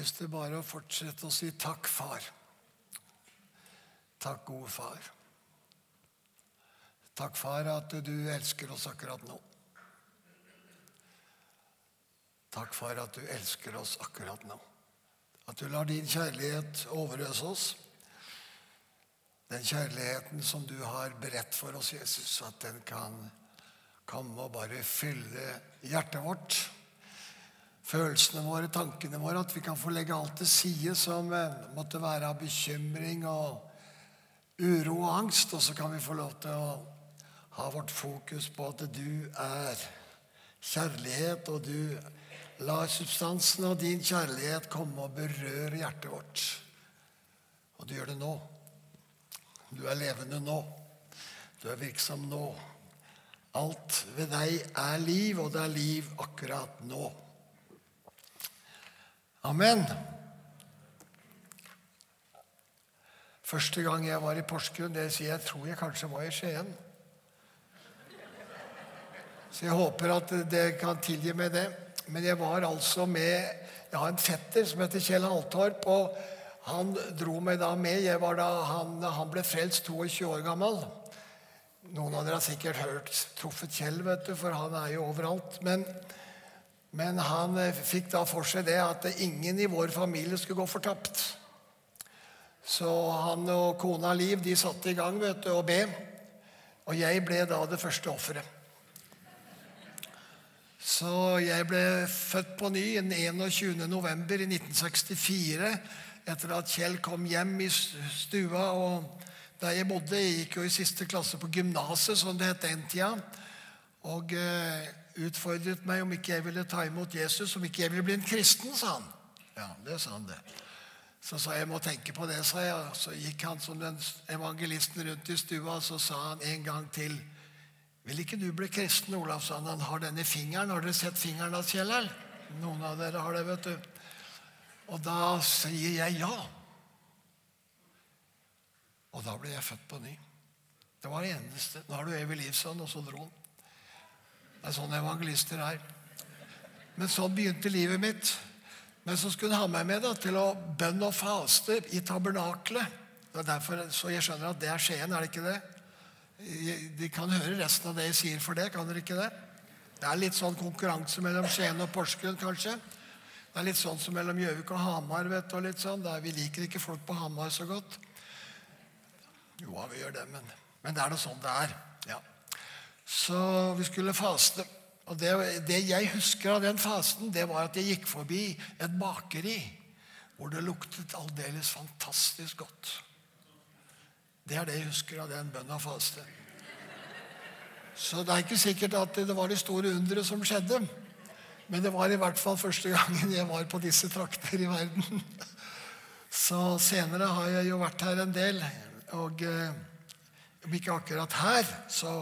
lyst til bare å fortsette å si takk, far. Takk, gode far. Takk, far, at du elsker oss akkurat nå. Takk, far, at du elsker oss akkurat nå. At du lar din kjærlighet overøse oss. Den kjærligheten som du har beredt for oss, Jesus, at den kan komme og bare fylle hjertet vårt følelsene våre, tankene våre, at vi kan få legge alt til side som eh, måtte være av bekymring og uro og angst, og så kan vi få lov til å ha vårt fokus på at du er kjærlighet, og du lar substansen av din kjærlighet komme og berøre hjertet vårt. Og du gjør det nå. Du er levende nå. Du er virksom nå. Alt ved deg er liv, og det er liv akkurat nå. Amen. Første gang jeg var i Porsgrunn, det sier jeg tror jeg kanskje var i Skien. Så jeg håper at det kan tilgi meg det. Men jeg var altså med Jeg har en fetter som heter Kjell Haltorp. og Han dro meg da med. Da, han, han ble frelst 22 år gammel. Noen av dere har sikkert hørt, truffet Kjell, vet du, for han er jo overalt. Men men han eh, fikk da for seg det at ingen i vår familie skulle gå fortapt. Så han og kona Liv de satte i gang vet du, og be. Og jeg ble da det første offeret. Så jeg ble født på ny den 21. november i 1964 etter at Kjell kom hjem i stua. og Der jeg bodde, jeg gikk jo i siste klasse på gymnaset, som det het den tida. Og eh, utfordret meg om ikke jeg ville ta imot Jesus, om ikke jeg ville bli en kristen, sa han. Ja, det sa han det. Så sa jeg jeg må tenke på det, sa jeg. Så gikk han som den evangelisten rundt i stua, og så sa han en gang til Vil ikke du bli kristen, Olav? sa han. Han har denne fingeren. Har dere sett fingeren av Kjell? Noen av dere har det, vet du. Og da sier jeg ja. Og da ble jeg født på ny. Det var det eneste. Nå har du evig liv, sånn, og så dro han. Det er sånn evangelister er. Men sånn begynte livet mitt. Men så skulle han ha meg med da, til å bønne og faste i tabernaklet. Er så jeg skjønner at det er Skien, er det ikke det? De kan høre resten av det jeg sier for det, kan dere ikke det? Det er litt sånn konkurranse mellom Skien og Porsgrunn, kanskje. Det er litt sånn som mellom Gjøvik og Hamar. vet du, og litt sånn. Vi liker ikke folk på Hamar så godt. Jo, vi gjør det, men, men det er nå sånn det er. Ja. Så vi skulle faste. Og det, det, jeg husker av den fasten, det var at jeg gikk forbi et bakeri hvor det luktet aldeles fantastisk godt. Det er det jeg husker av den bønna faste. Så det er ikke sikkert at det var de store undre som skjedde. Men det var i hvert fall første gangen jeg var på disse trakter i verden. Så senere har jeg jo vært her en del. Og eh, om ikke akkurat her, så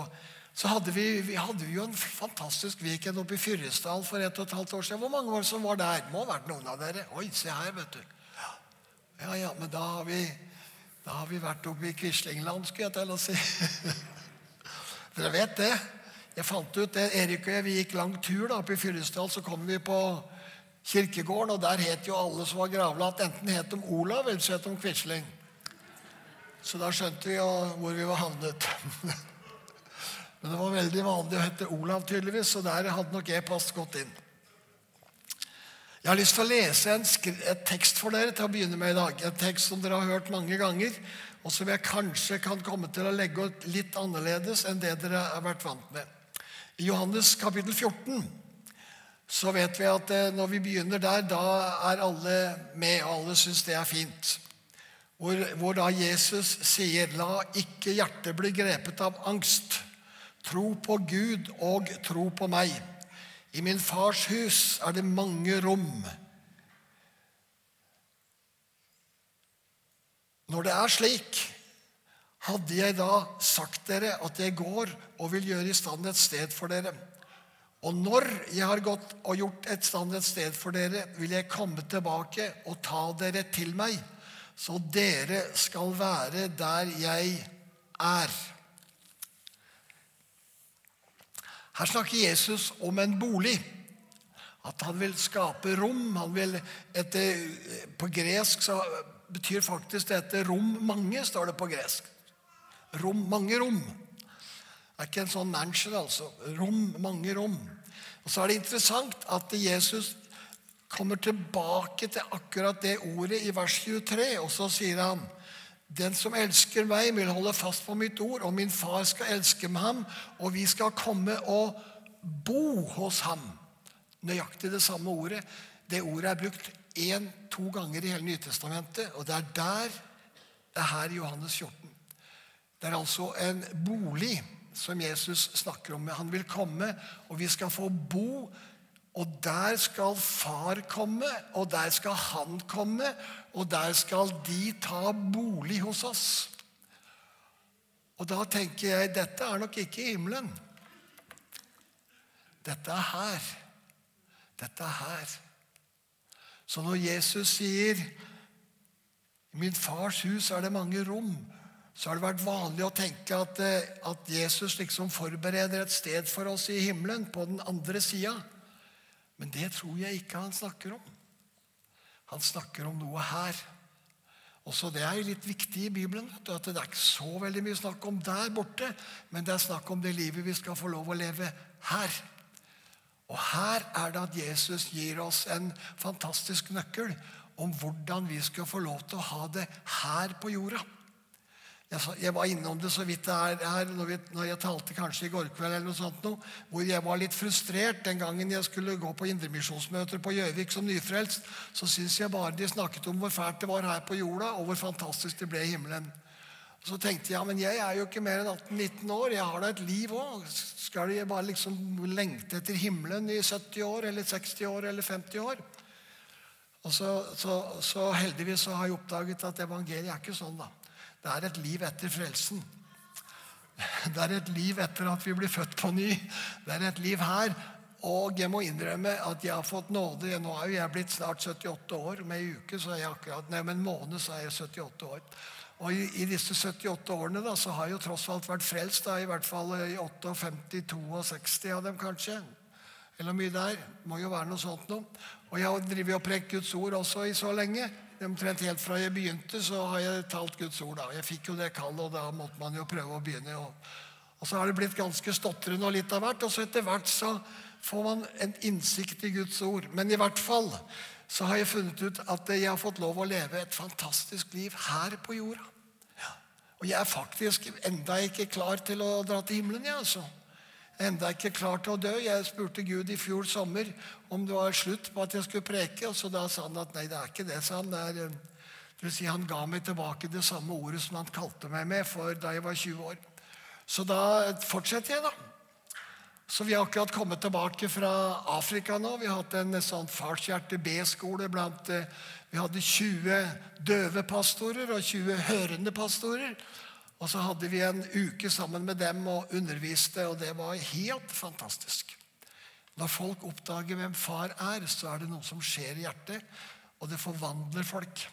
så hadde vi, vi hadde jo en fantastisk weekend oppe i Fyresdal for et og et halvt år siden. Hvor mange var det som var der? Må ha vært noen av dere. Oi, se her, vet du. Ja, ja, men da har vi, da har vi vært oppe i Quislingland, skulle jeg til å si. dere vet det. Jeg fant ut det. Erik og jeg vi gikk lang tur da, oppe i Fyresdal. Så kom vi på kirkegården, og der het jo alle som var gravlagt, enten het de Olav eller så het de Quisling. Så da skjønte vi jo hvor vi var havnet. Men det var veldig vanlig å hete Olav, tydeligvis, så der hadde nok e-post gått inn. Jeg har lyst til å lese en et tekst for dere til å begynne med i dag. En tekst som dere har hørt mange ganger, og som jeg kanskje kan komme til å legge ut litt annerledes enn det dere har vært vant med. I Johannes kapittel 14 så vet vi at eh, når vi begynner der, da er alle med, og alle syns det er fint. Hvor, hvor da Jesus sier, 'La ikke hjertet bli grepet av angst'. Tro på Gud og tro på meg. I min fars hus er det mange rom. Når det er slik, hadde jeg da sagt dere at jeg går og vil gjøre i stand et sted for dere. Og når jeg har gått og gjort et stand et sted for dere, vil jeg komme tilbake og ta dere til meg, så dere skal være der jeg er. Her snakker Jesus om en bolig. At han vil skape rom. Han vil etter, på gresk så betyr faktisk dette rom mange, står det på gresk. Rom, mange rom. Det er ikke en sånn mansion, altså. Rom, mange rom. Og Så er det interessant at Jesus kommer tilbake til akkurat det ordet i vers 23, og så sier han den som elsker meg, vil holde fast på mitt ord, og min far skal elske med ham, og vi skal komme og bo hos ham. Nøyaktig det samme ordet. Det ordet er brukt én-to ganger i hele Nytestamentet, og det er der det er her Johannes 14. Det er altså en bolig som Jesus snakker om. Han vil komme, og vi skal få bo. Og der skal far komme, og der skal han komme, og der skal de ta bolig hos oss. Og da tenker jeg dette er nok ikke himmelen. Dette er her. Dette er her. Så når Jesus sier i min fars hus er det mange rom, så har det vært vanlig å tenke at, eh, at Jesus liksom forbereder et sted for oss i himmelen, på den andre sida. Men det tror jeg ikke han snakker om. Han snakker om noe her. Også Det er litt viktig i Bibelen. at Det er ikke så veldig mye snakk om der borte, men det er snakk om det livet vi skal få lov å leve her. Og her er det at Jesus gir oss en fantastisk nøkkel om hvordan vi skal få lov til å ha det her på jorda. Jeg, var innom det så vidt det er her når, vi, når, jeg talte kanskje i går kveld, eller noe sånt noe, hvor jeg var litt frustrert den gangen jeg skulle gå på indremisjonsmøter på Gjøvik som nyfrelst. Så syns jeg bare de snakket om hvor fælt det var her på jorda, og hvor fantastisk det ble i himmelen. Så tenkte jeg ja, men jeg er jo ikke mer enn 18-19 år. Jeg har da et liv òg. Skal jeg bare liksom lengte etter himmelen i 70 år eller 60 år eller 50 år? Og så, så, så heldigvis så har jeg oppdaget at evangeliet er ikke sånn, da. Det er et liv etter frelsen. Det er et liv etter at vi blir født på ny. Det er et liv her. Og jeg må innrømme at jeg har fått nåde. Nå er jo jeg blitt snart 78 år. Med en uke så er jeg akkurat, nei, med en måned så er jeg 78 år. Og i, disse 78 årene da, så har jeg jo tross alt vært frelst. da, I hvert fall i 58-62 av dem, kanskje. Eller mye det er. Må jo være noe sånt noe. Og jeg har drevet og prekt Guds ord også i så lenge. Omtrent helt fra jeg begynte, så har jeg talt Guds ord. da. Jeg fikk jo det kallet, og da måtte man jo prøve å begynne. Og, og så har det blitt ganske stotrende og litt av hvert. Og så etter hvert så får man en innsikt i Guds ord. Men i hvert fall så har jeg funnet ut at jeg har fått lov å leve et fantastisk liv her på jorda. Ja. Og jeg er faktisk enda ikke klar til å dra til himmelen, jeg, altså enda ikke klar til å dø. Jeg spurte Gud i fjor sommer om det var slutt på at jeg skulle preke. og så Da sa han at nei, det er ikke det. sa Han det er, eh, det si, han ga meg tilbake det samme ordet som han kalte meg med for da jeg var 20 år. Så da fortsetter jeg, da. Så vi har akkurat kommet tilbake fra Afrika nå. Vi har hatt en sånn Farshjerte B-skole blant eh, Vi hadde 20 døve pastorer og 20 hørende pastorer. Og så hadde vi en uke sammen med dem og underviste, og det var helt fantastisk. Når folk oppdager hvem far er, så er det noe som skjer i hjertet, og det forvandler folk.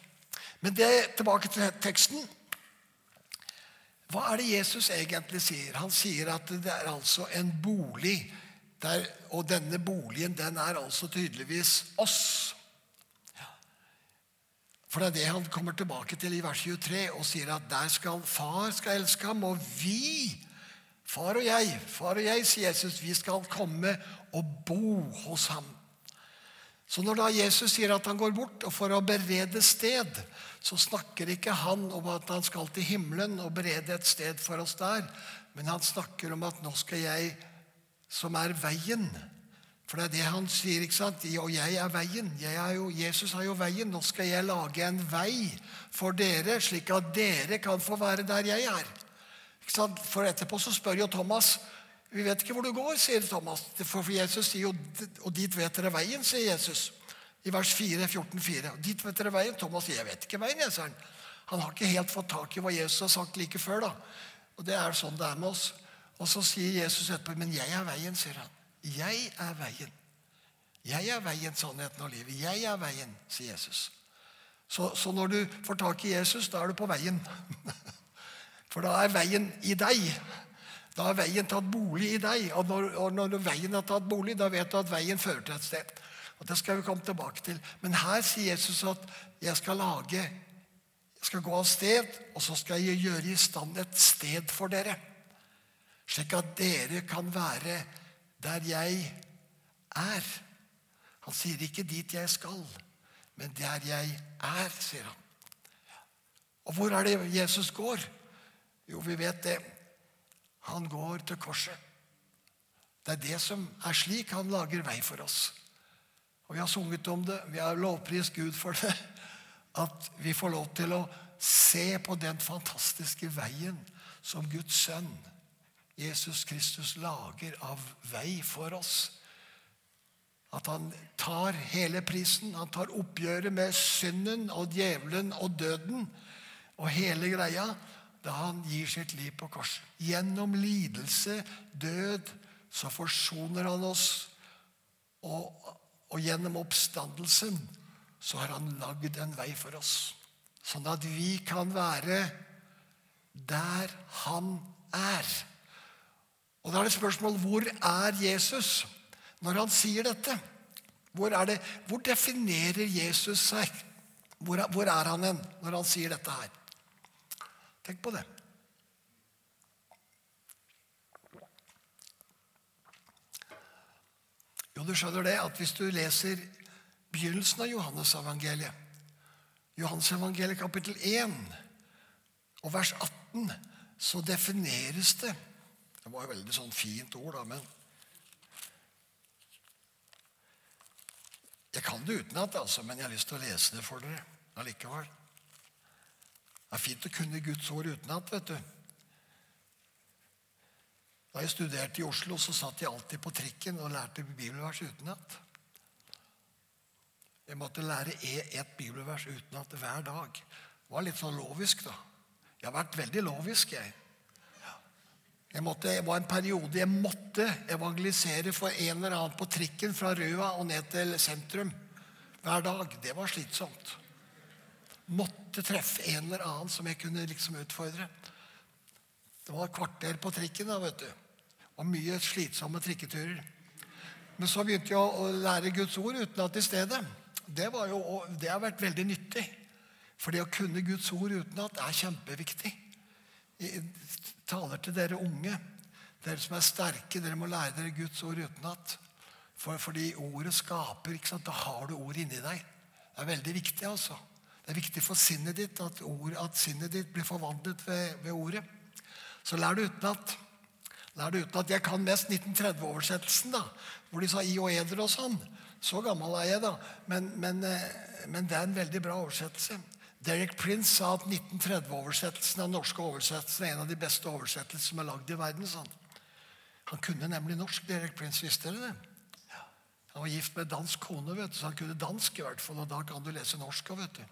Men det, tilbake til teksten. Hva er det Jesus egentlig sier? Han sier at det er altså en bolig. Der, og denne boligen den er altså tydeligvis oss. For det er det han kommer tilbake til i vers 23 og sier at der skal far skal elske ham, og vi, far og jeg, far og jeg, sier Jesus, vi skal komme og bo hos ham. Så når da Jesus sier at han går bort og for å berede sted, så snakker ikke han om at han skal til himmelen og berede et sted for oss der, men han snakker om at nå skal jeg, som er veien, for det er det han sier. ikke sant? Og jeg er veien. Jeg er jo, Jesus er jo veien. Nå skal jeg lage en vei for dere, slik at dere kan få være der jeg er. Ikke sant? For etterpå så spør jo Thomas Vi vet ikke hvor du går, sier Thomas. For Jesus sier jo Og dit vet dere veien, sier Jesus. I vers 4, 14, 4. Og dit vet dere veien. Thomas sier jeg vet ikke veien. jeg, sier han. Han har ikke helt fått tak i hva Jesus har sagt like før. da. Og det er sånn det er med oss. Og så sier Jesus etterpå, men jeg er veien, sier han. 'Jeg er veien'. Jeg er veien, sannheten og livet. Jeg er veien, sier Jesus. Så, så, når du får tak i Jesus, da er du på veien. For da er veien i deg. Da har veien tatt bolig i deg. Og når, og når veien har tatt bolig, da vet du at veien fører til et sted. Og Det skal vi komme tilbake til. Men her sier Jesus at jeg skal lage jeg skal gå av sted, og så skal jeg gjøre i stand et sted for dere. Slik at dere kan være der jeg er. Han sier ikke 'dit jeg skal', men 'der jeg er', sier han. Og hvor er det Jesus går? Jo, vi vet det. Han går til korset. Det er det som er slik han lager vei for oss. Og Vi har sunget om det, vi har lovprist Gud for det. At vi får lov til å se på den fantastiske veien som Guds sønn, Jesus Kristus, lager av vei for oss. At han tar hele prisen. Han tar oppgjøret med synden og djevelen og døden og hele greia da han gir sitt liv på korset. Gjennom lidelse, død, så forsoner han oss. Og, og gjennom oppstandelsen så har han lagd en vei for oss. Sånn at vi kan være der han er. Og da er det spørsmål hvor er Jesus når han sier dette? Hvor, det, hvor definerer Jesus seg? Hvor, hvor er han hen når han sier dette her? Tenk på det. Jo, du skjønner det at hvis du leser begynnelsen av Johannes-evangeliet, Johannes-evangeliet kapittel 1 og vers 18, så defineres det Det var jo veldig sånn fint ord, da, men Jeg kan det utenat, altså, men jeg har lyst til å lese det for dere allikevel. Det er fint å kunne Guds ord utenat, vet du. Da jeg studerte i Oslo, så satt jeg alltid på trikken og lærte bibelvers utenat. Jeg måtte lære ett bibelvers utenat hver dag. Det var litt sånn lovisk, da. Jeg har vært veldig lovisk, jeg. Jeg måtte, det var en periode jeg måtte evangelisere for en eller annen på trikken fra Røa og ned til sentrum hver dag. Det var slitsomt. Måtte treffe en eller annen som jeg kunne liksom utfordre. Det var et kvarter på trikken. da, vet du. Og mye slitsomme trikketurer. Men så begynte jeg å lære Guds ord utenat i stedet. Det, jo, det har vært veldig nyttig. For det å kunne Guds ord utenat er kjempeviktig. Taler til dere unge, dere som er sterke. Dere må lære dere Guds ord utenat. For, fordi ordet skaper. ikke sant? Da har du ord inni deg. Det er veldig viktig. altså. Det er viktig for sinnet ditt at, ord, at sinnet ditt blir forvandlet ved, ved ordet. Så lær det utenat. Lær det utenat. Jeg kan mest 1930-oversettelsen, da, hvor de sa i og eder og sånn. Så gammel er jeg, da. Men, men, eh, men det er en veldig bra oversettelse. Derek Prince sa at 1930-oversettelsen av norske oversettelser er en av de beste oversettelsene som er lagd i verden. Sånn. Han kunne nemlig norsk. Derek Prince visste dere det? Han var gift med dansk kone, vet du, så han kunne dansk. i hvert fall, og Da kan du lese norsk òg, vet du.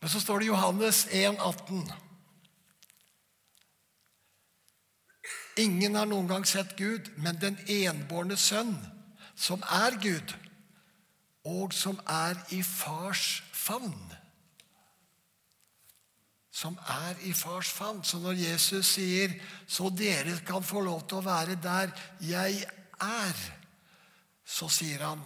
Men så står det Johannes 1, 18. Ingen har noen gang sett Gud, men den enbårne sønn, som er Gud, og som er i fars favn. Som er i fars favn. Så når Jesus sier 'så dere kan få lov til å være der jeg er', så sier han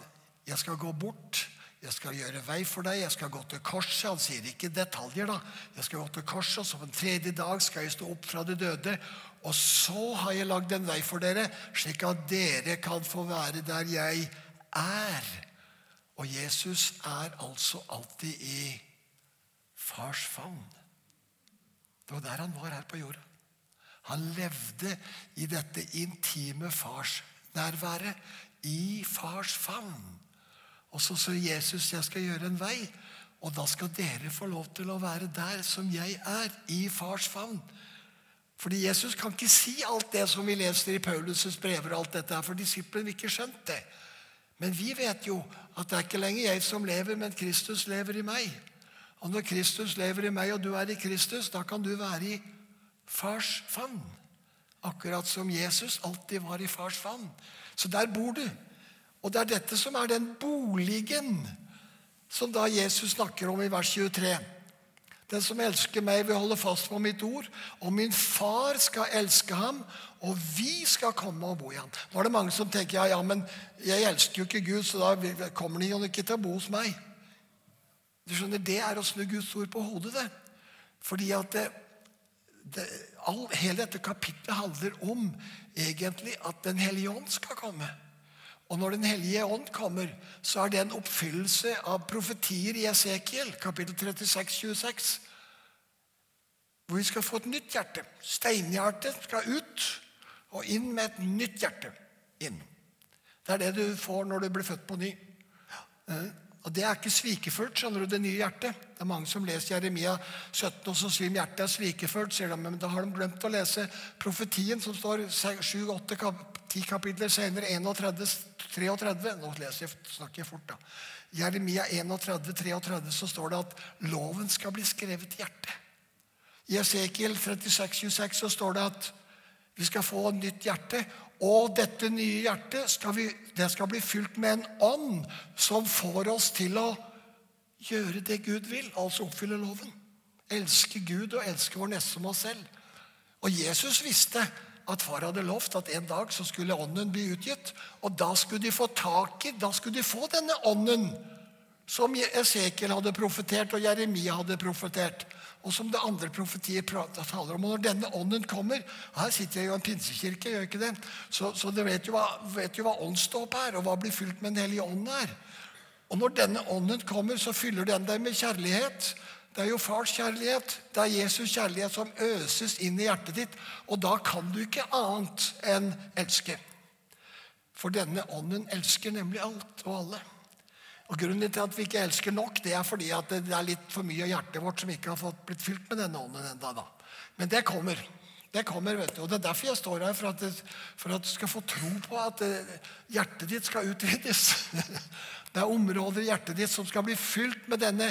'jeg skal gå bort'. Jeg skal gjøre vei for deg. Jeg skal gå til korset. Han sier ikke detaljer, da. Jeg skal gå til korset, og så på en tredje dag skal jeg stå opp fra de døde. Og så har jeg lagd en vei for dere, slik at dere kan få være der jeg er. Og Jesus er altså alltid i fars favn. Det var der han var her på jorda. Han levde i dette intime farsnærværet, i fars favn. Og så sa Jesus, 'Jeg skal gjøre en vei', og da skal dere få lov til å være der som jeg er, i fars favn. Fordi Jesus kan ikke si alt det som vi leser i Paulus' brever, og alt dette for disiplene vil ikke skjønt det. Men vi vet jo at det er ikke lenger jeg som lever, men Kristus lever i meg. Og når Kristus lever i meg, og du er i Kristus, da kan du være i fars favn. Akkurat som Jesus alltid var i fars favn. Så der bor du. Og det er dette som er den boligen som da Jesus snakker om i vers 23. Den som elsker meg, vil holde fast på mitt ord. Og min far skal elske ham, og vi skal komme og bo i ham. Nå er det mange som tenker ja, ja, men jeg elsker jo ikke Gud, så da kommer de jo ikke til å bo hos meg. Du skjønner, Det er å snu Guds ord på hodet. det. Fordi at det, det, all, Hele dette kapitlet handler om egentlig at Den hellige ånd skal komme. Og når Den hellige ånd kommer, så er det en oppfyllelse av profetier i Esekiel, kapittel 36, 26. Hvor vi skal få et nytt hjerte. Steinhjertet skal ut, og inn med et nytt hjerte. inn. Det er det du får når du blir født på ny. Eh, og Det er ikke svikefullt, skjønner du, det nye hjertet. Det er Mange som leser Jeremia 17, og så sier hjertet er svikefullt. sier de, Men da har de glemt å lese profetien som står 7-8 10 kapitler senere, 31, 33. Nå leser jeg, snakker jeg fort, da. Jeremia 31, 33, så står det at loven skal bli skrevet i hjertet. I Esekiel 36, 26 så står det at vi skal få nytt hjerte. Og dette nye hjertet skal, vi, det skal bli fylt med en ånd som får oss til å gjøre det Gud vil, altså oppfylle loven. Elske Gud og elske vår neste som oss selv. Og Jesus visste at far hadde lovt at en dag så skulle ånden bli utgitt. Og da skulle de få tak i, da skulle de få denne ånden som Esekiel hadde profetert, og Jeremia hadde profetert. Og som det andre profetier taler om. Og når denne ånden kommer Her sitter jeg jo i en pinsekirke, gjør ikke det? Så, så dere vet jo hva, vet jo hva åndsdåp er, og hva blir fylt med Den hellige ånd er. Og når denne ånden kommer, så fyller den deg med kjærlighet. Det er jo fars kjærlighet. Det er Jesus kjærlighet som øses inn i hjertet ditt. Og da kan du ikke annet enn elske. For denne ånden elsker nemlig alt og alle. Og Grunnen til at vi ikke elsker nok, det er fordi at det er litt for mye av hjertet vårt som ikke har fått blitt fylt med denne ånden da. Men det kommer. Det kommer, vet du. Og Det er derfor jeg står her, for at, det, for at du skal få tro på at eh, hjertet ditt skal utvides. Det er områder i hjertet ditt som skal bli fylt med denne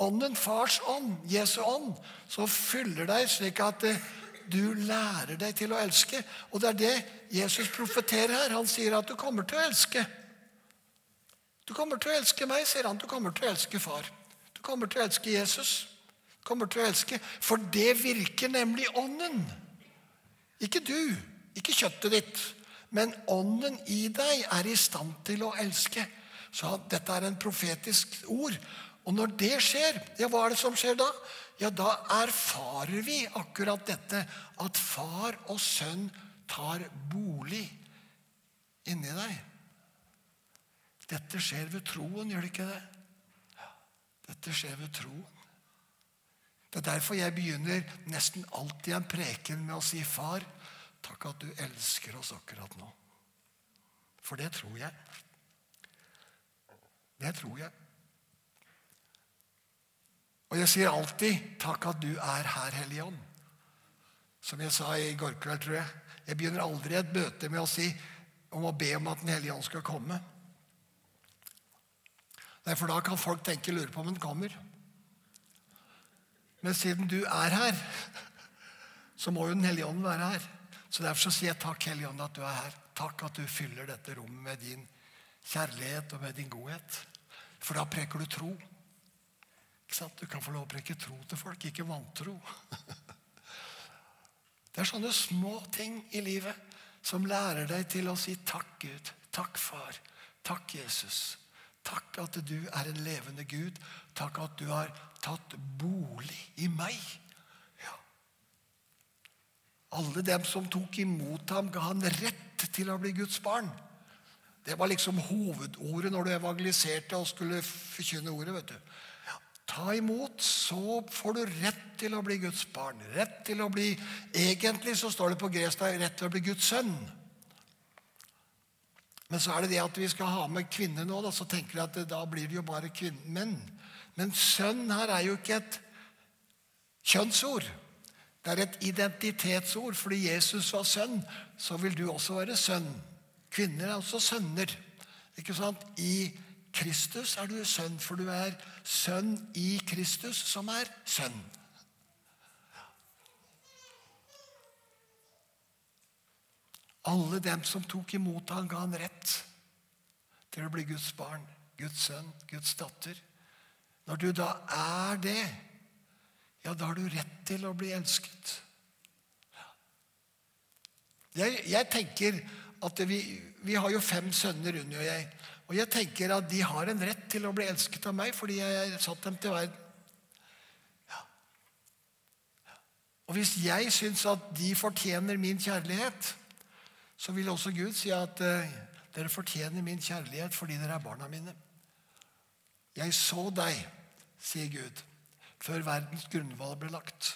ånden, fars ånd, Jesu ånd, som fyller deg slik at eh, du lærer deg til å elske. Og det er det Jesus profeterer her. Han sier at du kommer til å elske. Du kommer til å elske meg, sier han. Du kommer til å elske far. Du kommer til å elske Jesus. Du kommer til å elske, For det virker nemlig ånden. Ikke du, ikke kjøttet ditt. Men ånden i deg er i stand til å elske. Så dette er en profetisk ord. Og når det skjer, ja, hva er det som skjer da? Ja, da erfarer vi akkurat dette. At far og sønn tar bolig inni deg. Dette skjer ved troen, gjør det ikke det? Dette skjer ved troen. Det er derfor jeg begynner nesten alltid en preken med å si, 'Far, takk at du elsker oss akkurat nå.' For det tror jeg. Det tror jeg. Og jeg sier alltid 'Takk at du er her, Hellige Ånd'. Som jeg sa i går kveld, tror jeg. Jeg begynner aldri et møte med å si om å be om at Den hellige ånd skal komme. Nei, For da kan folk tenke lure på om den kommer. Men siden du er her, så må jo Den hellige ånd være her. Så Derfor så sier jeg takk, Hellige Ånd, at du er her. Takk at du fyller dette rommet med din kjærlighet og med din godhet. For da preker du tro. Ikke sant? Du kan få lov å preke tro til folk, ikke vantro. Det er sånne små ting i livet som lærer deg til å si takk, Gud. Takk, Far. Takk, Jesus. Takk at du er en levende Gud. Takk at du har tatt bolig i meg. Ja. Alle dem som tok imot ham, ga han rett til å bli Guds barn. Det var liksom hovedordet når du evangeliserte og skulle forkynne ordet. vet du. Ta imot, så får du rett til å bli Guds barn. Rett til å bli Egentlig så står det på gresk rett til å bli Guds sønn. Men så er det det at vi skal ha med kvinner nå. Da, så tenker de at det, da blir det jo bare menn. Men sønn her er jo ikke et kjønnsord. Det er et identitetsord. Fordi Jesus var sønn, så vil du også være sønn. Kvinner er også sønner. Ikke sant? I Kristus er du sønn, for du er sønn i Kristus, som er sønn. Alle dem som tok imot ham, ga han rett til å bli Guds barn, Guds sønn, Guds datter. Når du da er det, ja, da har du rett til å bli elsket. Jeg, jeg tenker at vi, vi, har jo fem sønner, Unni og jeg. Og jeg tenker at de har en rett til å bli elsket av meg fordi jeg satt dem til verden. Ja. Og hvis jeg syns at de fortjener min kjærlighet, så vil også Gud si at uh, dere fortjener min kjærlighet fordi dere er barna mine. Jeg så deg, sier Gud, før verdens grunnvoll ble lagt.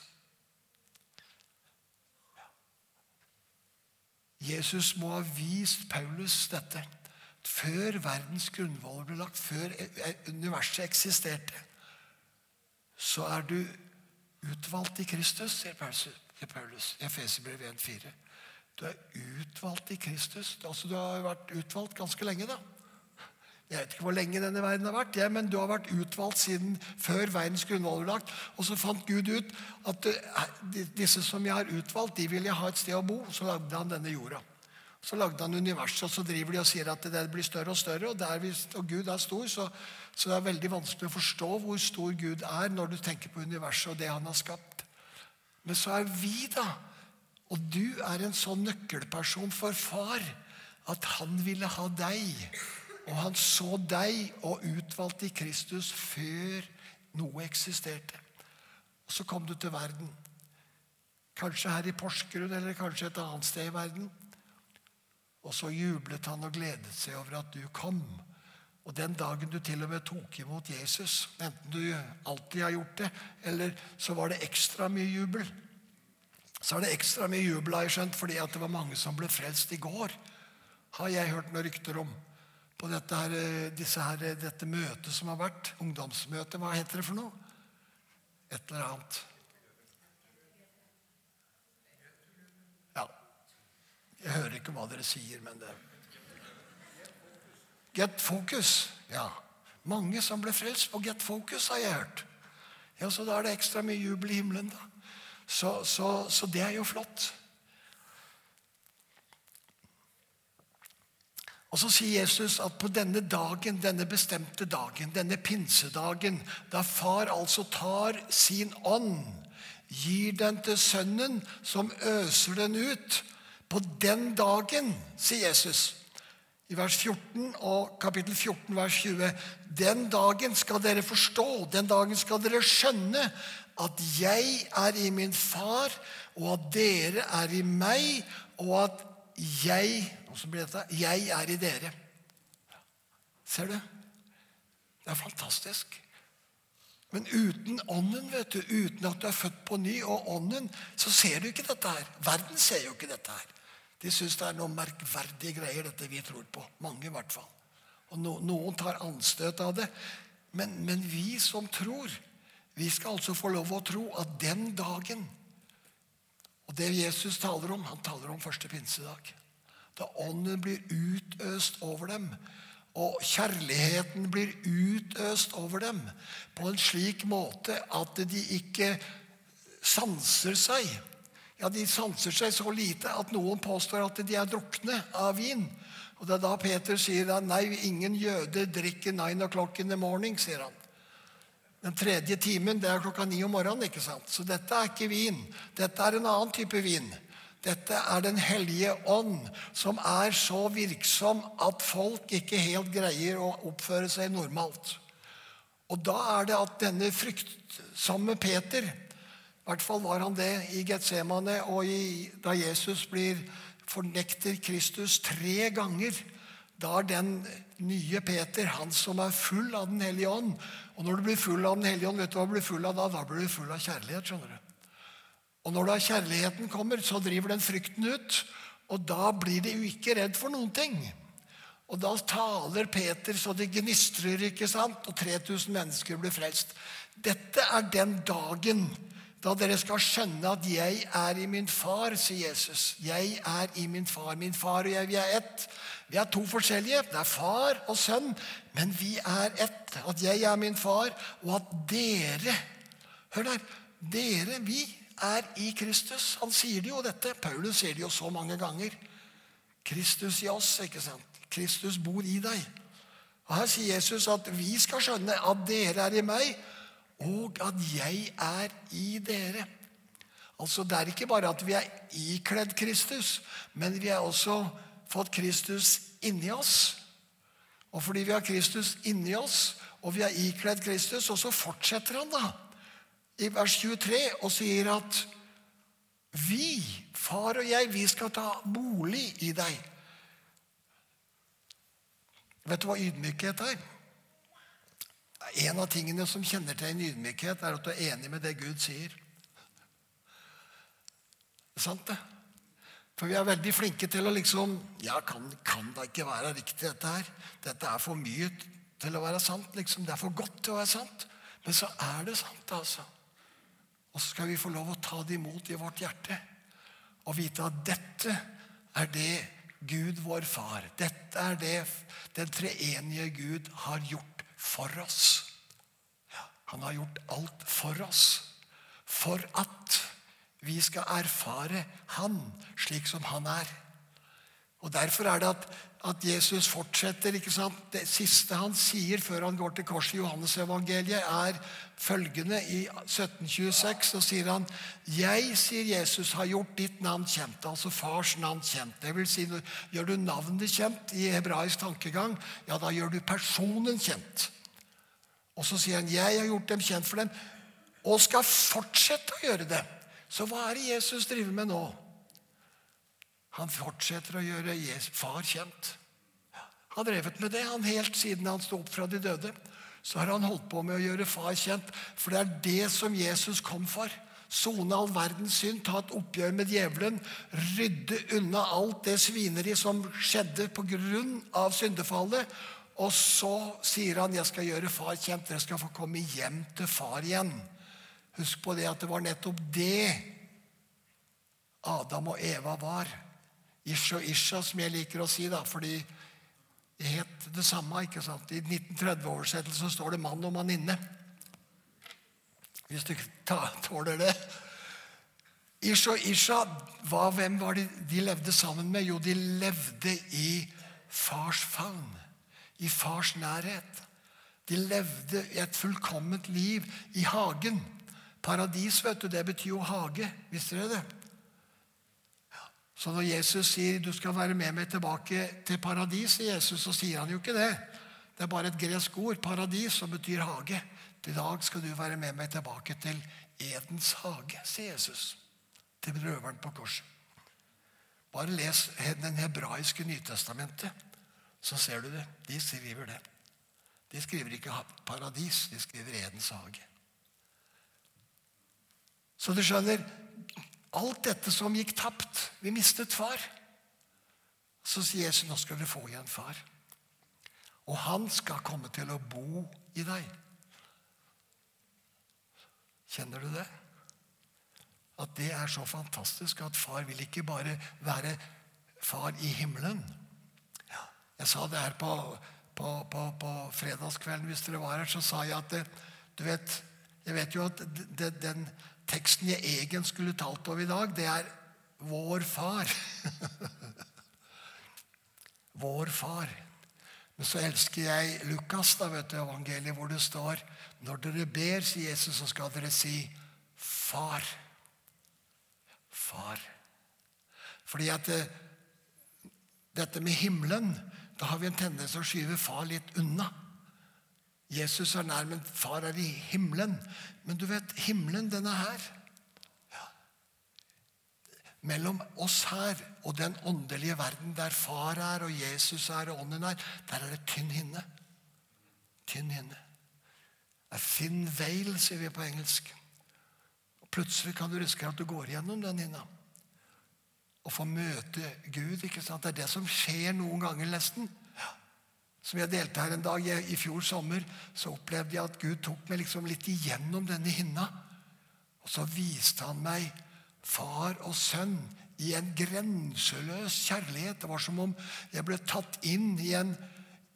Jesus må ha vist Paulus dette før verdens grunnvoll ble lagt, før universet eksisterte. Så er du utvalgt i Kristus, sier Paulus i Efeserbrevet 1,4. Du er utvalgt i Kristus. Altså, du har vært utvalgt ganske lenge, da. Jeg vet ikke hvor lenge denne verden har vært, ja, men du har vært utvalgt siden før verdens grunnvoll ble lagt. Og så fant Gud ut at disse som jeg har utvalgt, de vil jeg ha et sted å bo. Så lagde han denne jorda. Så lagde han universet, og så driver de og sier at det blir større og større. Og, vi, og Gud er stor, så, så, det er veldig vanskelig å forstå hvor stor Gud er når du tenker på universet og det han har skapt. Men så er vi, da, og du er en sånn nøkkelperson for far at han ville ha deg. Og han så deg og utvalgte i Kristus før noe eksisterte. Og så kom du til verden. Kanskje her i Porsgrunn eller kanskje et annet sted i verden. Og så jublet han og gledet seg over at du kom. Og den dagen du til og med tok imot Jesus, enten du alltid har gjort det, eller så var det ekstra mye jubel. Så er det ekstra mye jubel, har jeg skjønt, fordi det var mange som ble frelst i går. Har jeg hørt noen rykter om på dette, her, her, dette møtet som har vært. Ungdomsmøtet. Hva heter det for noe? Et eller annet. Ja. Jeg hører ikke hva dere sier, men det Get Focus. Ja. Mange som ble frelst på Get Focus, har jeg hørt. Ja, Så da er det ekstra mye jubel i himmelen, da. Så, så, så det er jo flott. Og Så sier Jesus at på denne dagen, denne bestemte dagen, denne pinsedagen, da far altså tar sin ånd, gir den til sønnen, som øser den ut På den dagen, sier Jesus i vers 14 og kapittel 14, vers 20. Den dagen skal dere forstå, den dagen skal dere skjønne at jeg er i min far, og at dere er i meg, og at jeg dette 'Jeg er i dere'. Ser du? Det er fantastisk. Men uten ånden, vet du, uten at du er født på ny, og ånden, så ser du ikke dette her. Verden ser jo ikke dette her. De syns det er noen merkverdige greier, dette vi tror på. Mange, i hvert fall. Og no, Noen tar anstøt av det. Men, men vi som tror, vi skal altså få lov å tro at den dagen Og det Jesus taler om, han taler om første pinsedag da ånden blir utøst over dem, og kjærligheten blir utøst over dem på en slik måte at de ikke sanser seg. Ja, De sanser seg så lite at noen påstår at de er drukne av vin. Og Det er da Peter sier at nei, ingen jøder drikker nine o'clock in the morning. sier han. Den tredje timen det er klokka ni om morgenen. ikke sant? Så dette er ikke vin. Dette er en annen type vin. Dette er Den hellige ånd, som er så virksom at folk ikke helt greier å oppføre seg normalt. Og da er det at denne fryktsomme Peter I hvert fall var han det i Getsemane og i, da Jesus blir fornekter Kristus tre ganger. Da er den nye Peter, han som er full av Den hellige ånd Og når du blir full av Den hellige ånd, vet du hva du blir full av da? Da blir du full av kjærlighet. skjønner du. Og når da kjærligheten kommer, så driver den frykten ut. Og da blir de jo ikke redd for noen ting. Og da taler Peter så det gnistrer, ikke sant? og 3000 mennesker blir frelst. Dette er den dagen da dere skal skjønne at 'jeg er i min far', sier Jesus. 'Jeg er i min far'. Min far og jeg, vi er ett. Vi er to forskjellige. Det er far og sønn, men vi er ett. At jeg er min far, og at dere Hør der. Dere, vi, er i Kristus. Han sier det jo dette. Paulus sier det jo så mange ganger. Kristus i oss. ikke sant? Kristus bor i deg. Og Her sier Jesus at vi skal skjønne at dere er i meg, og at jeg er i dere. Altså Det er ikke bare at vi er ikledd Kristus, men vi har også fått Kristus inni oss. Og fordi vi har Kristus inni oss, og vi har ikledd Kristus, og så fortsetter han da i vers 23 og sier at vi, far og jeg, vi skal ta bolig i deg. Vet du hva ydmykhet er? En av tingene som kjennetegner ydmykhet, er at du er enig med det Gud sier. Det er sant, det. For vi er veldig flinke til å liksom Ja, kan, kan det ikke være riktig, dette her? Dette er for mye til å være sant. liksom. Det er for godt til å være sant. Men så er det sant, altså. Og så skal vi få lov å ta det imot i vårt hjerte og vite at dette er det Gud, vår far, dette er det den treenige Gud har gjort for oss. Han har gjort alt for oss. For at vi skal erfare Han slik som Han er. Og Derfor er det at, at Jesus fortsetter. ikke sant? Det siste han sier før han går til korset i Johannesevangeliet, er følgende i 1726. Så sier han Jeg, sier Jesus, har gjort ditt navn kjent. Altså fars navn kjent. Det vil si, Gjør du navnet kjent i hebraisk tankegang, ja, da gjør du personen kjent. Og så sier han jeg har gjort dem kjent for dem, og skal fortsette å gjøre det. Så hva er det Jesus driver med nå? Han fortsetter å gjøre far kjent. Han har drevet med det han helt siden han sto opp fra de døde. Så har han holdt på med å gjøre far kjent, for det er det som Jesus kom for. Sone all verdens synd, ta et oppgjør med djevelen, rydde unna alt det svineri som skjedde pga. syndefallet. Og så sier han, 'Jeg skal gjøre far kjent. Dere skal få komme hjem til far igjen.' Husk på det at det var nettopp det Adam og Eva var. Ish og Isha, som jeg liker å si, da, fordi det het det samme. ikke sant? I 1930-oversettelsen står det 'mann og manninne'. Hvis du tåler det. Ish og Isha, hva, hvem var de, de levde sammen med? Jo, de levde i fars favn. I fars nærhet. De levde et fullkomment liv i hagen. Paradis, vet du, det betyr jo hage. Visste dere det? Så når Jesus sier 'du skal være med meg tilbake til paradis', Jesus, så sier han jo ikke det. Det er bare et gresk ord. Paradis, som betyr hage. I dag skal du være med meg tilbake til Edens hage, sier Jesus. Til røveren på korset. Bare les den hebraiske Nytestamentet, så ser du det. De skriver det. De skriver ikke paradis, de skriver Edens hage. Så du skjønner, alt dette som gikk tapt Vi mistet far. Så sier Jesus nå skal du få igjen far. Og han skal komme til å bo i deg. Kjenner du det? At det er så fantastisk at far vil ikke bare være far i himmelen. Jeg sa det her på, på, på, på fredagskvelden, hvis dere var her, så sa jeg at det, du vet, jeg vet jo at det, den teksten jeg egentlig skulle talt over i dag, det er 'Vår Far'. Vår Far. Men så elsker jeg Lukas, da, vet du, evangeliet, hvor det står Når dere ber, sier Jesus, så skal dere si 'Far'. Far. Fordi at det, dette med himmelen Da har vi en tendens til å skyve far litt unna. Jesus er nær, men far er i himmelen. Men du vet, himmelen, den er her. Ja. Mellom oss her og den åndelige verden der far er, og Jesus er, og ånden er, der er det tynn hinne. Tynn hinne. A thin veil, sier vi på engelsk. Og Plutselig kan du risikere at du går gjennom den hinna. Og får møte Gud. ikke sant? Det er det som skjer noen ganger, nesten. Som jeg delte her en dag jeg, i fjor sommer, så opplevde jeg at Gud tok meg liksom litt igjennom denne hinna. Og så viste han meg far og sønn i en grenseløs kjærlighet. Det var som om jeg ble tatt inn i, en,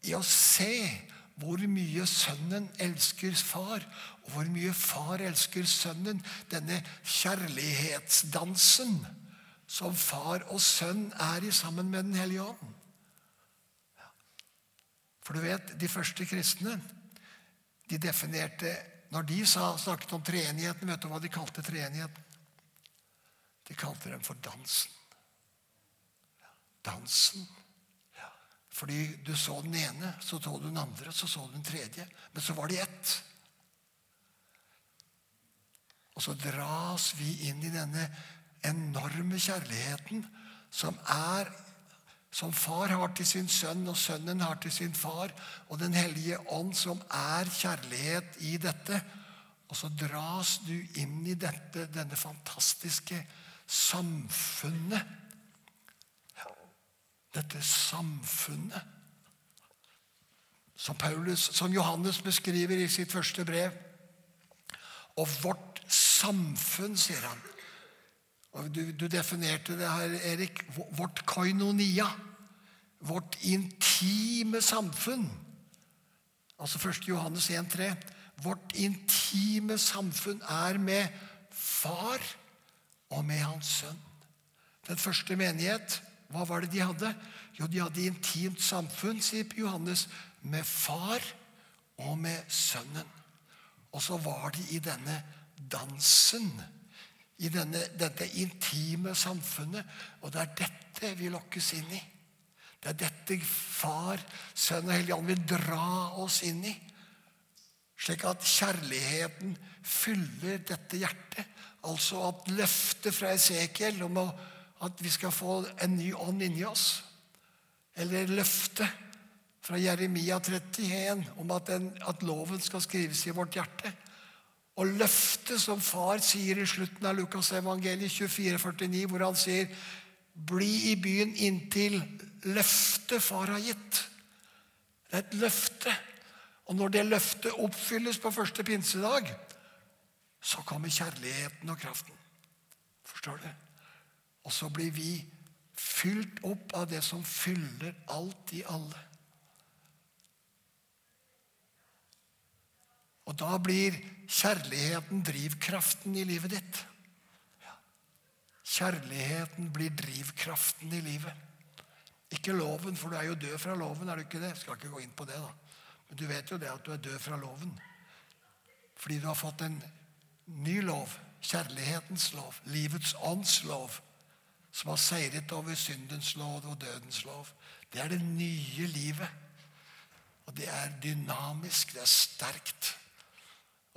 i å se hvor mye sønnen elsker far, og hvor mye far elsker sønnen. Denne kjærlighetsdansen som far og sønn er i sammen med Den hellige ånd. For du vet, De første kristne de definerte når de sa, snakket om treenigheten, vet du hva de kalte treenigheten? De kalte den for dansen. Dansen. Fordi du så den ene, så så du den andre, så så du den tredje. Men så var de ett. Og så dras vi inn i denne enorme kjærligheten som er som far har til sin sønn, og sønnen har til sin far, og Den hellige ånd, som er kjærlighet i dette. Og så dras du inn i dette, denne fantastiske samfunnet. Dette samfunnet som, Paulus, som Johannes beskriver i sitt første brev. Og vårt samfunn, sier han. Og du, du definerte det her, Erik. Vårt koinonia. Vårt intime samfunn. Altså 1. Johannes 1,3. Vårt intime samfunn er med far og med hans sønn. Den første menighet, hva var det de hadde? Jo, de hadde intimt samfunn, sier Johannes, med far og med sønnen. Og så var de i denne dansen. I denne, dette intime samfunnet. Og det er dette vi lokkes inn i. Det er dette Far, Sønn og Hellig vil dra oss inn i. Slik at kjærligheten fyller dette hjertet. Altså at løftet fra Esekiel om at vi skal få en ny ånd inni oss, eller løftet fra Jeremia 31 om at, den, at loven skal skrives i vårt hjerte, og løftet som far sier i slutten av Lukas evangeliet 24,49, hvor han sier bli i byen inntil løftet far har gitt. Det er et løfte. Og når det løftet oppfylles på første pinsedag, så kommer kjærligheten og kraften. Forstår du? Og så blir vi fylt opp av det som fyller alt i alle. Og da blir kjærligheten drivkraften i livet ditt. Kjærligheten blir drivkraften i livet. Ikke loven, for du er jo død fra loven. er du ikke det? Skal ikke gå inn på det, da. Men du vet jo det at du er død fra loven. Fordi du har fått en ny lov. Kjærlighetens lov. Livets ånds lov. Som har seiret over syndens lov og dødens lov. Det er det nye livet. Og det er dynamisk. Det er sterkt.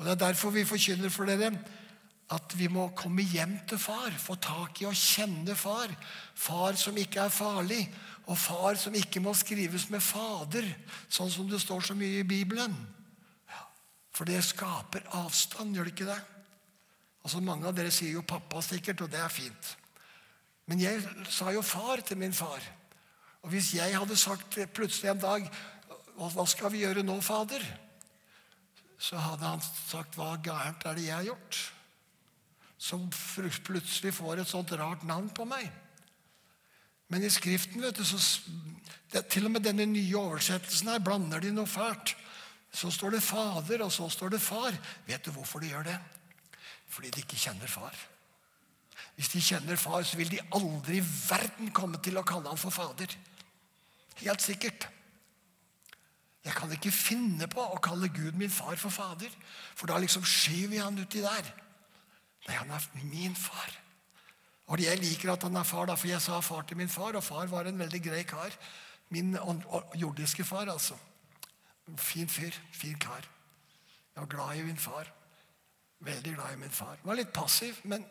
Og Det er derfor vi forkynner for dere at vi må komme hjem til far. Få tak i og kjenne far. Far som ikke er farlig, og far som ikke må skrives med fader, sånn som det står så mye i Bibelen. For det skaper avstand, gjør det ikke det? Altså Mange av dere sier jo 'pappa' sikkert, og det er fint. Men jeg sa jo 'far' til min far. Og hvis jeg hadde sagt plutselig en dag 'Hva skal vi gjøre nå, fader?' Så hadde han sagt 'Hva gærent er det jeg har gjort?' Som plutselig får et sånt rart navn på meg. Men i Skriften vet du, så, det, Til og med denne nye oversettelsen her blander de noe fælt. Så står det 'Fader', og så står det 'Far'. Vet du hvorfor de gjør det? Fordi de ikke kjenner far. Hvis de kjenner far, så vil de aldri i verden komme til å kalle han for fader. Helt sikkert. Jeg kan ikke finne på å kalle Gud min far for fader, for da liksom skyver jeg han uti der. Nei, han er min far. Og jeg liker at han er far, da, for jeg sa far til min far, og far var en veldig grei kar. Min jordiske far, altså. Fin fyr. Fin kar. Jeg var glad i min far. Veldig glad i min far. Var litt passiv, men,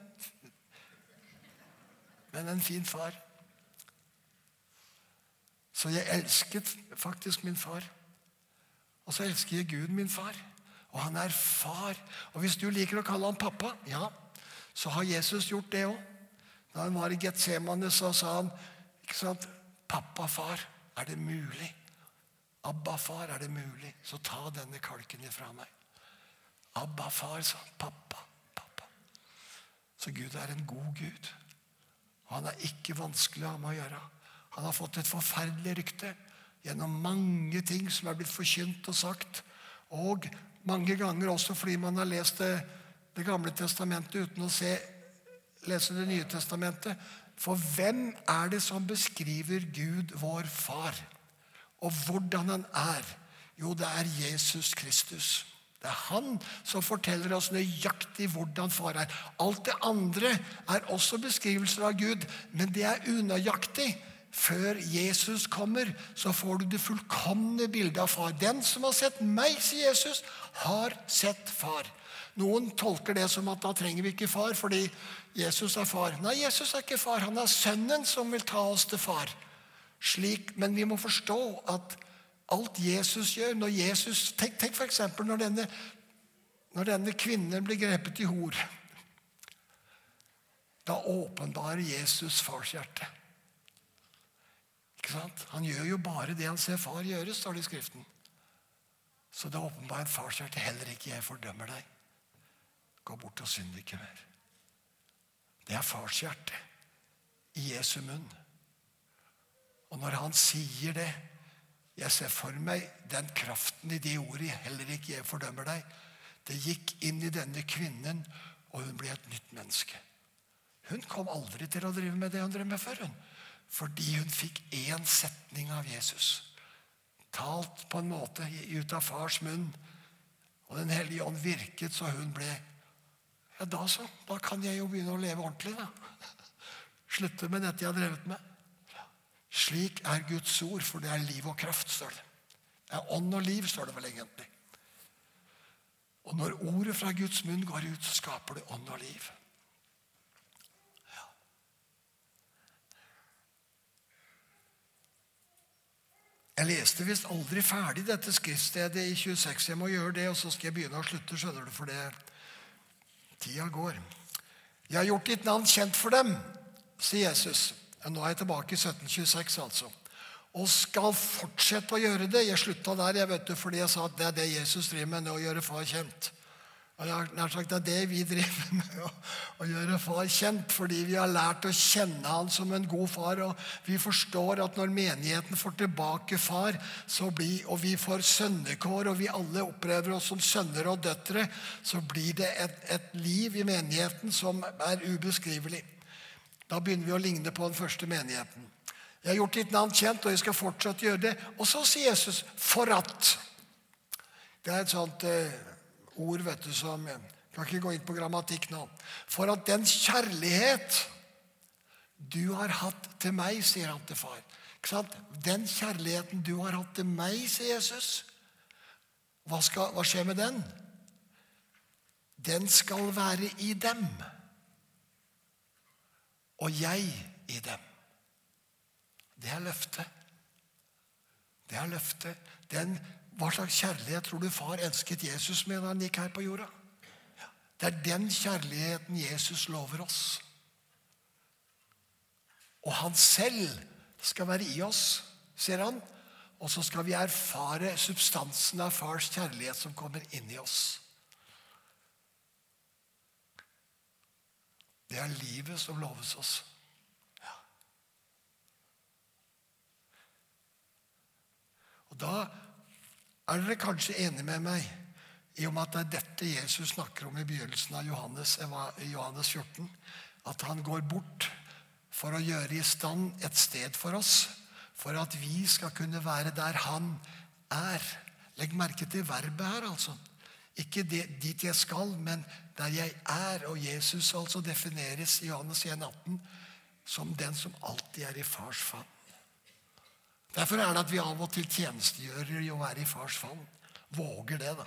men en fin far. Så jeg elsket faktisk min far. Og så elsker jeg Gud, min far. Og han er far. Og hvis du liker å kalle han pappa, ja, så har Jesus gjort det òg. Da han var i Getsemane, så sa han ikke sant, 'Pappa, far, er det mulig?' 'Abba, far, er det mulig?' Så ta denne kalken ifra meg. Abba, far, sa han. 'Pappa, pappa'. Så Gud er en god Gud. Og han er ikke vanskelig å ha med å gjøre. Han har fått et forferdelig rykte gjennom mange ting som er blitt forkynt og sagt. Og mange ganger også fordi man har lest Det, det gamle testamentet uten å se, lese Det nye testamentet. For hvem er det som beskriver Gud, vår far? Og hvordan han er? Jo, det er Jesus Kristus. Det er han som forteller oss nøyaktig hvordan far er. Alt det andre er også beskrivelser av Gud, men det er unøyaktig. Før Jesus kommer, så får du det fullkomne bildet av far. Den som har sett meg, sier Jesus, har sett far. Noen tolker det som at da trenger vi ikke far fordi Jesus er far. Nei, Jesus er ikke far. Han er sønnen som vil ta oss til far. Slik, men vi må forstå at alt Jesus gjør når Jesus, Tenk, tenk f.eks. Når, denne, når denne kvinnen blir grepet i hor. Da åpenbarer Jesus farshjerte. Ikke sant? Han gjør jo bare det han ser far gjøre, står det i Skriften. Så det er åpenbart en farshjerte. Heller ikke jeg fordømmer deg. Gå bort og synd ikke mer. Det er farshjerte i Jesu munn. Og når han sier det Jeg ser for meg den kraften i de ordene. Heller ikke jeg fordømmer deg. Det gikk inn i denne kvinnen, og hun ble et nytt menneske. Hun kom aldri til å drive med det hun drev med før. hun. Fordi hun fikk én setning av Jesus. Talt på en måte ut av fars munn. Og Den hellige ånd virket så hun ble Ja, da så. Da kan jeg jo begynne å leve ordentlig, da. Slutte med dette jeg har drevet med. Slik er Guds ord, for det er liv og kraft, står det. Det er ånd og liv, står det vel egentlig. Og når ordet fra Guds munn går ut, så skaper det ånd og liv. Jeg leste visst aldri ferdig dette skriftstedet i 26. Jeg må gjøre det, og så skal jeg begynne å slutte, skjønner du, for det tida går. Jeg har gjort ditt navn kjent for dem, sier Jesus. Nå er jeg tilbake i 1726, altså. Og skal fortsette å gjøre det. Jeg slutta der jeg vet du, fordi jeg sa at det er det Jesus driver med, å gjøre far kjent. Og jeg har nær sagt Det er det vi driver med, å, å, gjøre far kjent. Fordi vi har lært å kjenne han som en god far. Og vi forstår at når menigheten får tilbake far, blir, og vi får sønnekår, og vi alle opplever oss som sønner og døtre, så blir det et, et liv i menigheten som er ubeskrivelig. Da begynner vi å ligne på den første menigheten. Jeg har gjort ditt navn kjent, og jeg skal fortsatt gjøre det. Og så sier Jesus 'for at'. Det er et sånt eh, ord vet du, som Jeg kan ikke gå inn på grammatikk nå. For at den kjærlighet du har hatt til meg, sier han til far. Den kjærligheten du har hatt til meg, sier Jesus. Hva, skal, hva skjer med den? Den skal være i dem. Og jeg i dem. Det er løftet. Det er løftet. Den hva slags kjærlighet tror du far elsket Jesus med da han gikk her på jorda? Det er den kjærligheten Jesus lover oss. Og han selv skal være i oss, sier han. Og så skal vi erfare substansen av fars kjærlighet som kommer inn i oss. Det er livet som loves oss. Ja. Og da er dere kanskje enig med meg i om at det er dette Jesus snakker om i begynnelsen av Johannes, Johannes 14? At han går bort for å gjøre i stand et sted for oss, for at vi skal kunne være der han er. Legg merke til verbet her, altså. Ikke det, dit jeg skal, men der jeg er. Og Jesus altså defineres i Johannes 1, 18 som den som alltid er i fars favn. Derfor er det at vi av og til tjenestegjører i å være i fars favn. Våger det, da.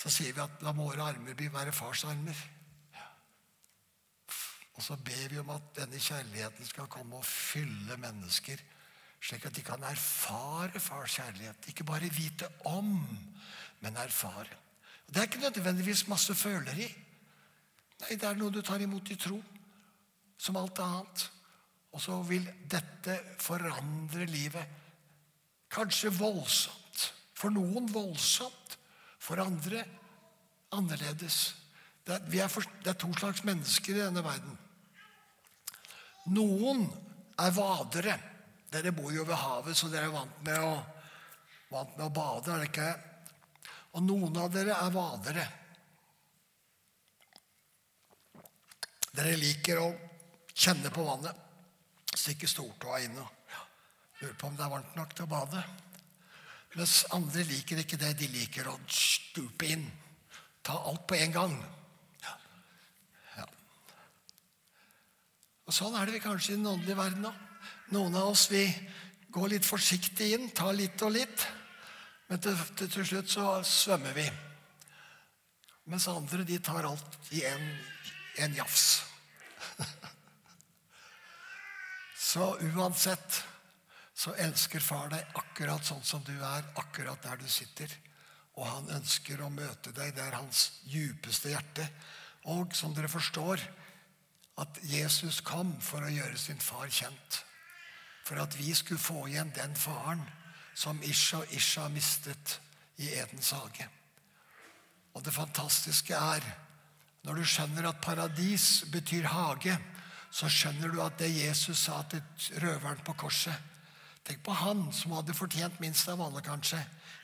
Så sier vi at la våre armer bli være fars armer. Og så ber vi om at denne kjærligheten skal komme og fylle mennesker, slik at de kan erfare fars kjærlighet. Ikke bare vite om, men erfare. Det er ikke nødvendigvis masse føleri. Nei, det er noe du tar imot i tro, som alt annet. Og så vil dette forandre livet. Kanskje voldsomt. For noen voldsomt. For andre annerledes. Det er, for, det er to slags mennesker i denne verden. Noen er vadere. Dere bor jo ved havet, så dere er vant med å, vant med å bade. er det ikke? Og noen av dere er vadere. Dere liker å kjenne på vannet. Stikke stortåa inn og lurer på om det er varmt nok til å bade. Mens andre liker ikke det. De liker å stupe inn. Ta alt på en gang. Ja. Ja. Og Sånn er det vi kanskje i den åndelige verden òg. Noen av oss vi går litt forsiktig inn, tar litt og litt. Men til, til, til slutt så svømmer vi. Mens andre de tar alt i en, en jafs. så uansett så elsker far deg akkurat sånn som du er, akkurat der du sitter. Og han ønsker å møte deg. Det er hans djupeste hjerte. Og som dere forstår, at Jesus kom for å gjøre sin far kjent. For at vi skulle få igjen den faren som Isha og Isha mistet i Edens hage. Og det fantastiske er når du skjønner at paradis betyr hage, så skjønner du at det Jesus sa til røveren på korset Tenk på han som hadde fortjent minst av alle, kanskje.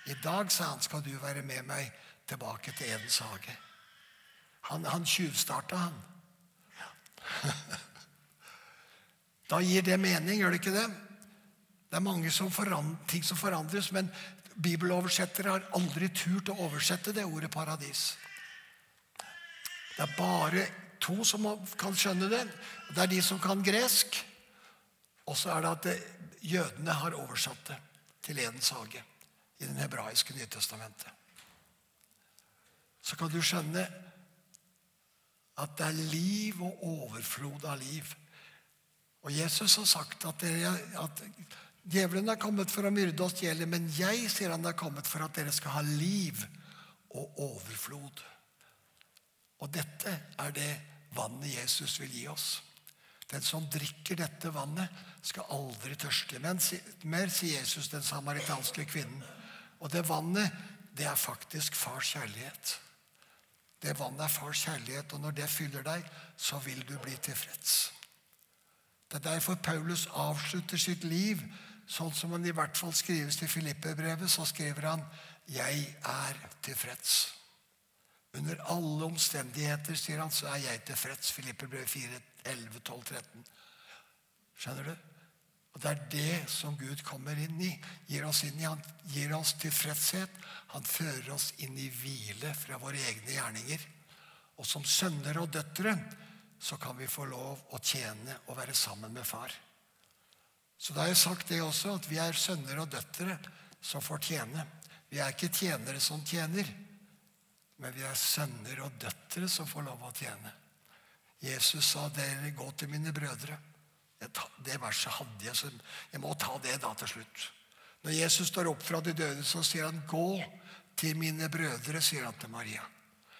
I dag, sa han, skal du være med meg tilbake til Edens hage. Han, han tjuvstarta, han. Da gir det mening, gjør det ikke det? Det er mange som ting som forandres, men bibeloversettere har aldri turt å oversette det ordet paradis. Det er bare to som kan skjønne det. Det er de som kan gresk. Og så er det at det, jødene har oversatt det til Edens hage i den hebraiske Nytestamentet. Så kan du skjønne at det er liv og overflod av liv. Og Jesus har sagt at, dere, at djevelen er kommet for å myrde og stjele, men jeg sier han er kommet for at dere skal ha liv og overflod. Og dette er det vannet Jesus vil gi oss. Den som drikker dette vannet, skal aldri tørste. Mer, sier Jesus den samaritanske kvinnen. Og det vannet, det er faktisk fars kjærlighet. Det vannet er fars kjærlighet, og når det fyller deg, så vil du bli tilfreds. Det er derfor Paulus avslutter sitt liv sånn som han i hvert fall skrives til Filippe-brevet. Så skriver han 'Jeg er tilfreds'. Under alle omstendigheter, sier han, så er jeg tilfreds. Filippe ble 4, 11, 12, 13. Skjønner du? Og Det er det som Gud kommer inn i. Gir oss inn i. Han gir oss tilfredshet. Han fører oss inn i hvile fra våre egne gjerninger. Og som sønner og døtre så kan vi få lov å tjene og være sammen med far. Så da har jeg sagt det også, at vi er sønner og døtre som får tjene. Vi er ikke tjenere som tjener, men vi er sønner og døtre som får lov å tjene. Jesus sa, 'Dere gå til mine brødre'. Det verset hadde jeg, så jeg må ta det da til slutt. Når Jesus står opp fra de døde, så sier han 'gå til mine brødre', sier han til Maria.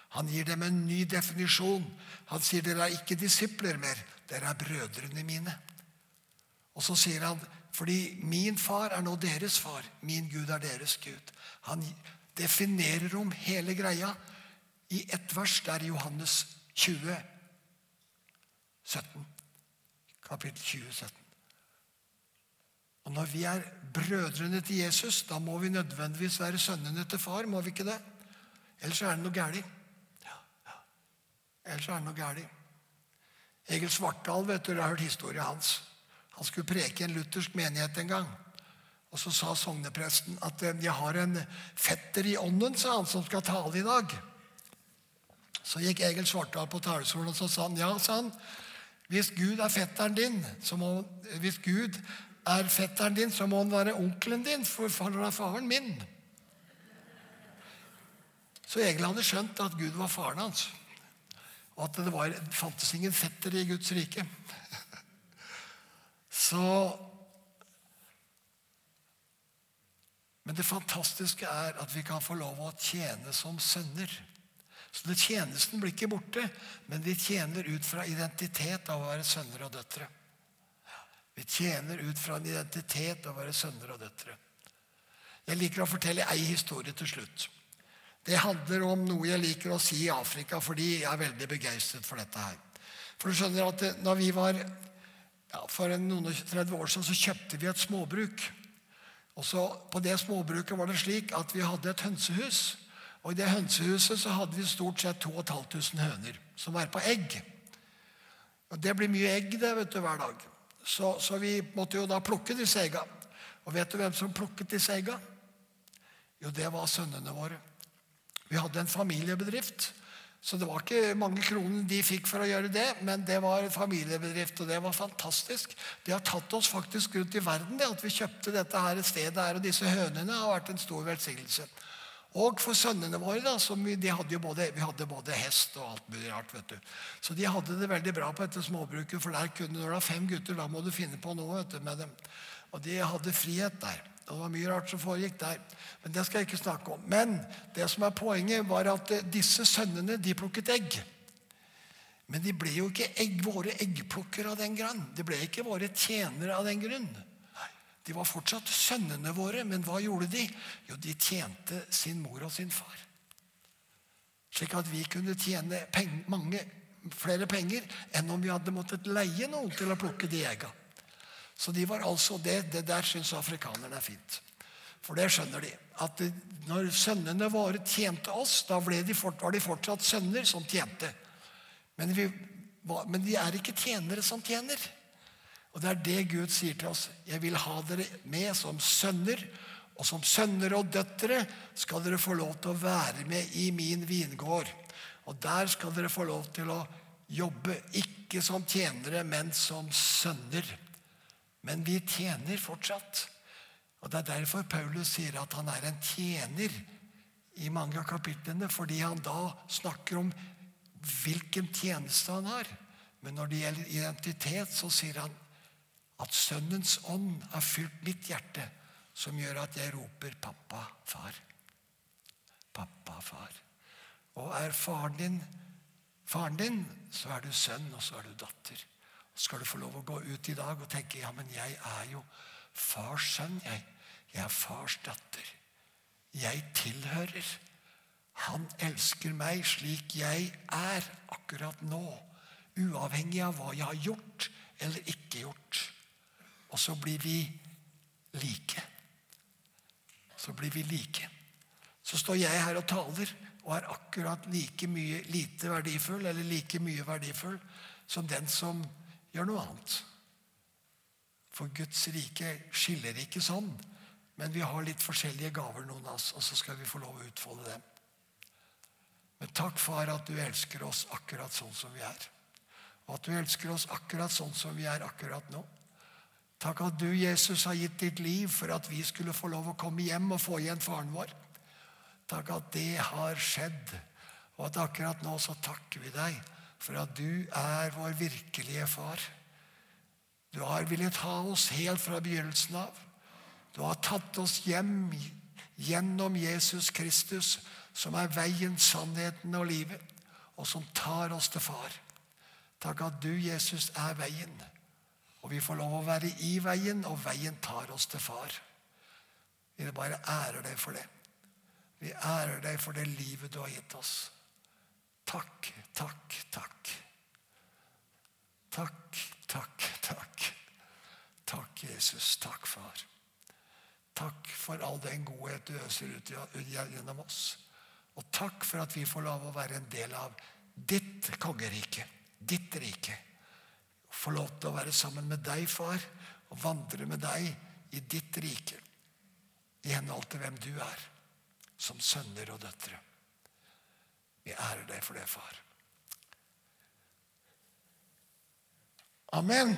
Han gir dem en ny definisjon. Han sier 'dere er ikke disipler mer, dere er brødrene mine'. Og så sier han 'fordi min far er nå deres far, min Gud er deres Gud'. Han definerer om hele greia i ett vers. Det er Johannes 20, 17 kapittel 20, 17. Og Når vi er brødrene til Jesus, da må vi nødvendigvis være sønnene til far. må vi ikke det? Ellers er det noe galt. Ja, ja. Ellers er det noe galt. Egil Svartdal, vet du, jeg har hørt historien hans. Han skulle preke i en luthersk menighet en gang. Og Så sa sognepresten at eh, 'jeg har en fetter i ånden', sa han, 'som skal tale i dag'. Så gikk Egil Svartdal på talerstolen og så sa han, 'ja', sa han, hvis Gud er fetteren din, så må, hvis Gud er fetteren din, så må han være onkelen din, for han er faren min. Så Egil hadde skjønt at Gud var faren hans, og at det var, fantes ingen fetter i Guds rike. Så Men det fantastiske er at vi kan få lov å tjene som sønner. Så Tjenesten blir ikke borte, men vi tjener ut fra identitet av å være sønner og døtre. Vi tjener ut fra en identitet av å være sønner og døtre. Jeg liker å fortelle ei historie til slutt. Det handler om noe jeg liker å si i Afrika, fordi jeg er veldig begeistret for dette her. For du skjønner at når vi var ja, For noen og 30 år siden så kjøpte vi et småbruk. Og så På det småbruket var det slik at vi hadde et hønsehus. Og I det hønsehuset så hadde vi stort sett 2500 høner som var på egg. Og Det blir mye egg det, vet du, hver dag. Så, så vi måtte jo da plukke disse egga. Og vet du hvem som plukket disse egga? Jo, det var sønnene våre. Vi hadde en familiebedrift. Så det var ikke mange kronene de fikk for å gjøre det, men det var en familiebedrift, og det var fantastisk. Det har tatt oss faktisk rundt i verden, det at vi kjøpte dette her stedet her, og disse hønene har vært en stor velsignelse. Og for sønnene våre, da, vi, de hadde både, vi hadde både hest og alt mulig rart. vet du. Så de hadde det veldig bra på dette småbruket, for der kunne, du har fem gutter, da må du finne på noe vet du, med dem. Og de hadde frihet der. Det var mye rart som foregikk der. Men det skal jeg ikke snakke om. Men det som er poenget, var at eh, disse sønnene de plukket egg. Men de ble jo ikke egg, våre eggplukkere av den grunn. De ble ikke våre tjenere av den grunn. De var fortsatt sønnene våre, men hva gjorde de? Jo, de tjente sin mor og sin far. Slik at vi kunne tjene peng, mange flere penger enn om vi hadde måttet leie noen til å plukke de egga. Så de var altså det, det der syns afrikanerne er fint. For det skjønner de. At når sønnene våre tjente oss, da de fort, var de fortsatt sønner som tjente. Men, vi, men de er ikke tjenere som tjener. Og det er det Gud sier til oss. Jeg vil ha dere med som sønner. Og som sønner og døtre skal dere få lov til å være med i min vingård. Og der skal dere få lov til å jobbe, ikke som tjenere, men som sønner. Men vi tjener fortsatt. Og Det er derfor Paulus sier at han er en tjener i mange av kapitlene, fordi han da snakker om hvilken tjeneste han har. Men når det gjelder identitet, så sier han at Sønnens ånd har fylt mitt hjerte, som gjør at jeg roper 'pappa, far'. Pappa, far. Og er faren din faren din, så er du sønn, og så er du datter skal du få lov å gå ut i dag og tenke ja, men jeg er jo fars sønn. Jeg, jeg er fars datter. Jeg tilhører. Han elsker meg slik jeg er akkurat nå. Uavhengig av hva jeg har gjort eller ikke gjort. Og så blir vi like. Så blir vi like. Så står jeg her og taler og er akkurat like mye lite verdifull eller like mye verdifull som den som gjør noe annet. For Guds rike skiller ikke sånn. Men vi har litt forskjellige gaver, noen av oss, og så skal vi få lov å utfolde dem. Men takk, far, at du elsker oss akkurat sånn som vi er. Og at du elsker oss akkurat sånn som vi er akkurat nå. Takk at du, Jesus, har gitt ditt liv for at vi skulle få lov å komme hjem og få igjen faren vår. Takk at det har skjedd. Og at akkurat nå så takker vi deg for at du er vår virkelige far. Du har villet ha oss helt fra begynnelsen av. Du har tatt oss hjem gjennom Jesus Kristus, som er veien, sannheten og livet, og som tar oss til far. Takk at du, Jesus, er veien. Og vi får lov å være i veien, og veien tar oss til far. Vi bare ærer deg for det. Vi ærer deg for det livet du har gitt oss. Takk, takk, takk. Takk, takk, takk. Takk, Jesus. Takk, far. Takk for all den godhet du øser ut gjennom oss. Og takk for at vi får lov å være en del av ditt kongerike, ditt rike. Få lov til å være sammen med deg, far, og vandre med deg i ditt rike. I henhold til hvem du er, som sønner og døtre. Vi ærer deg for det, far. Amen.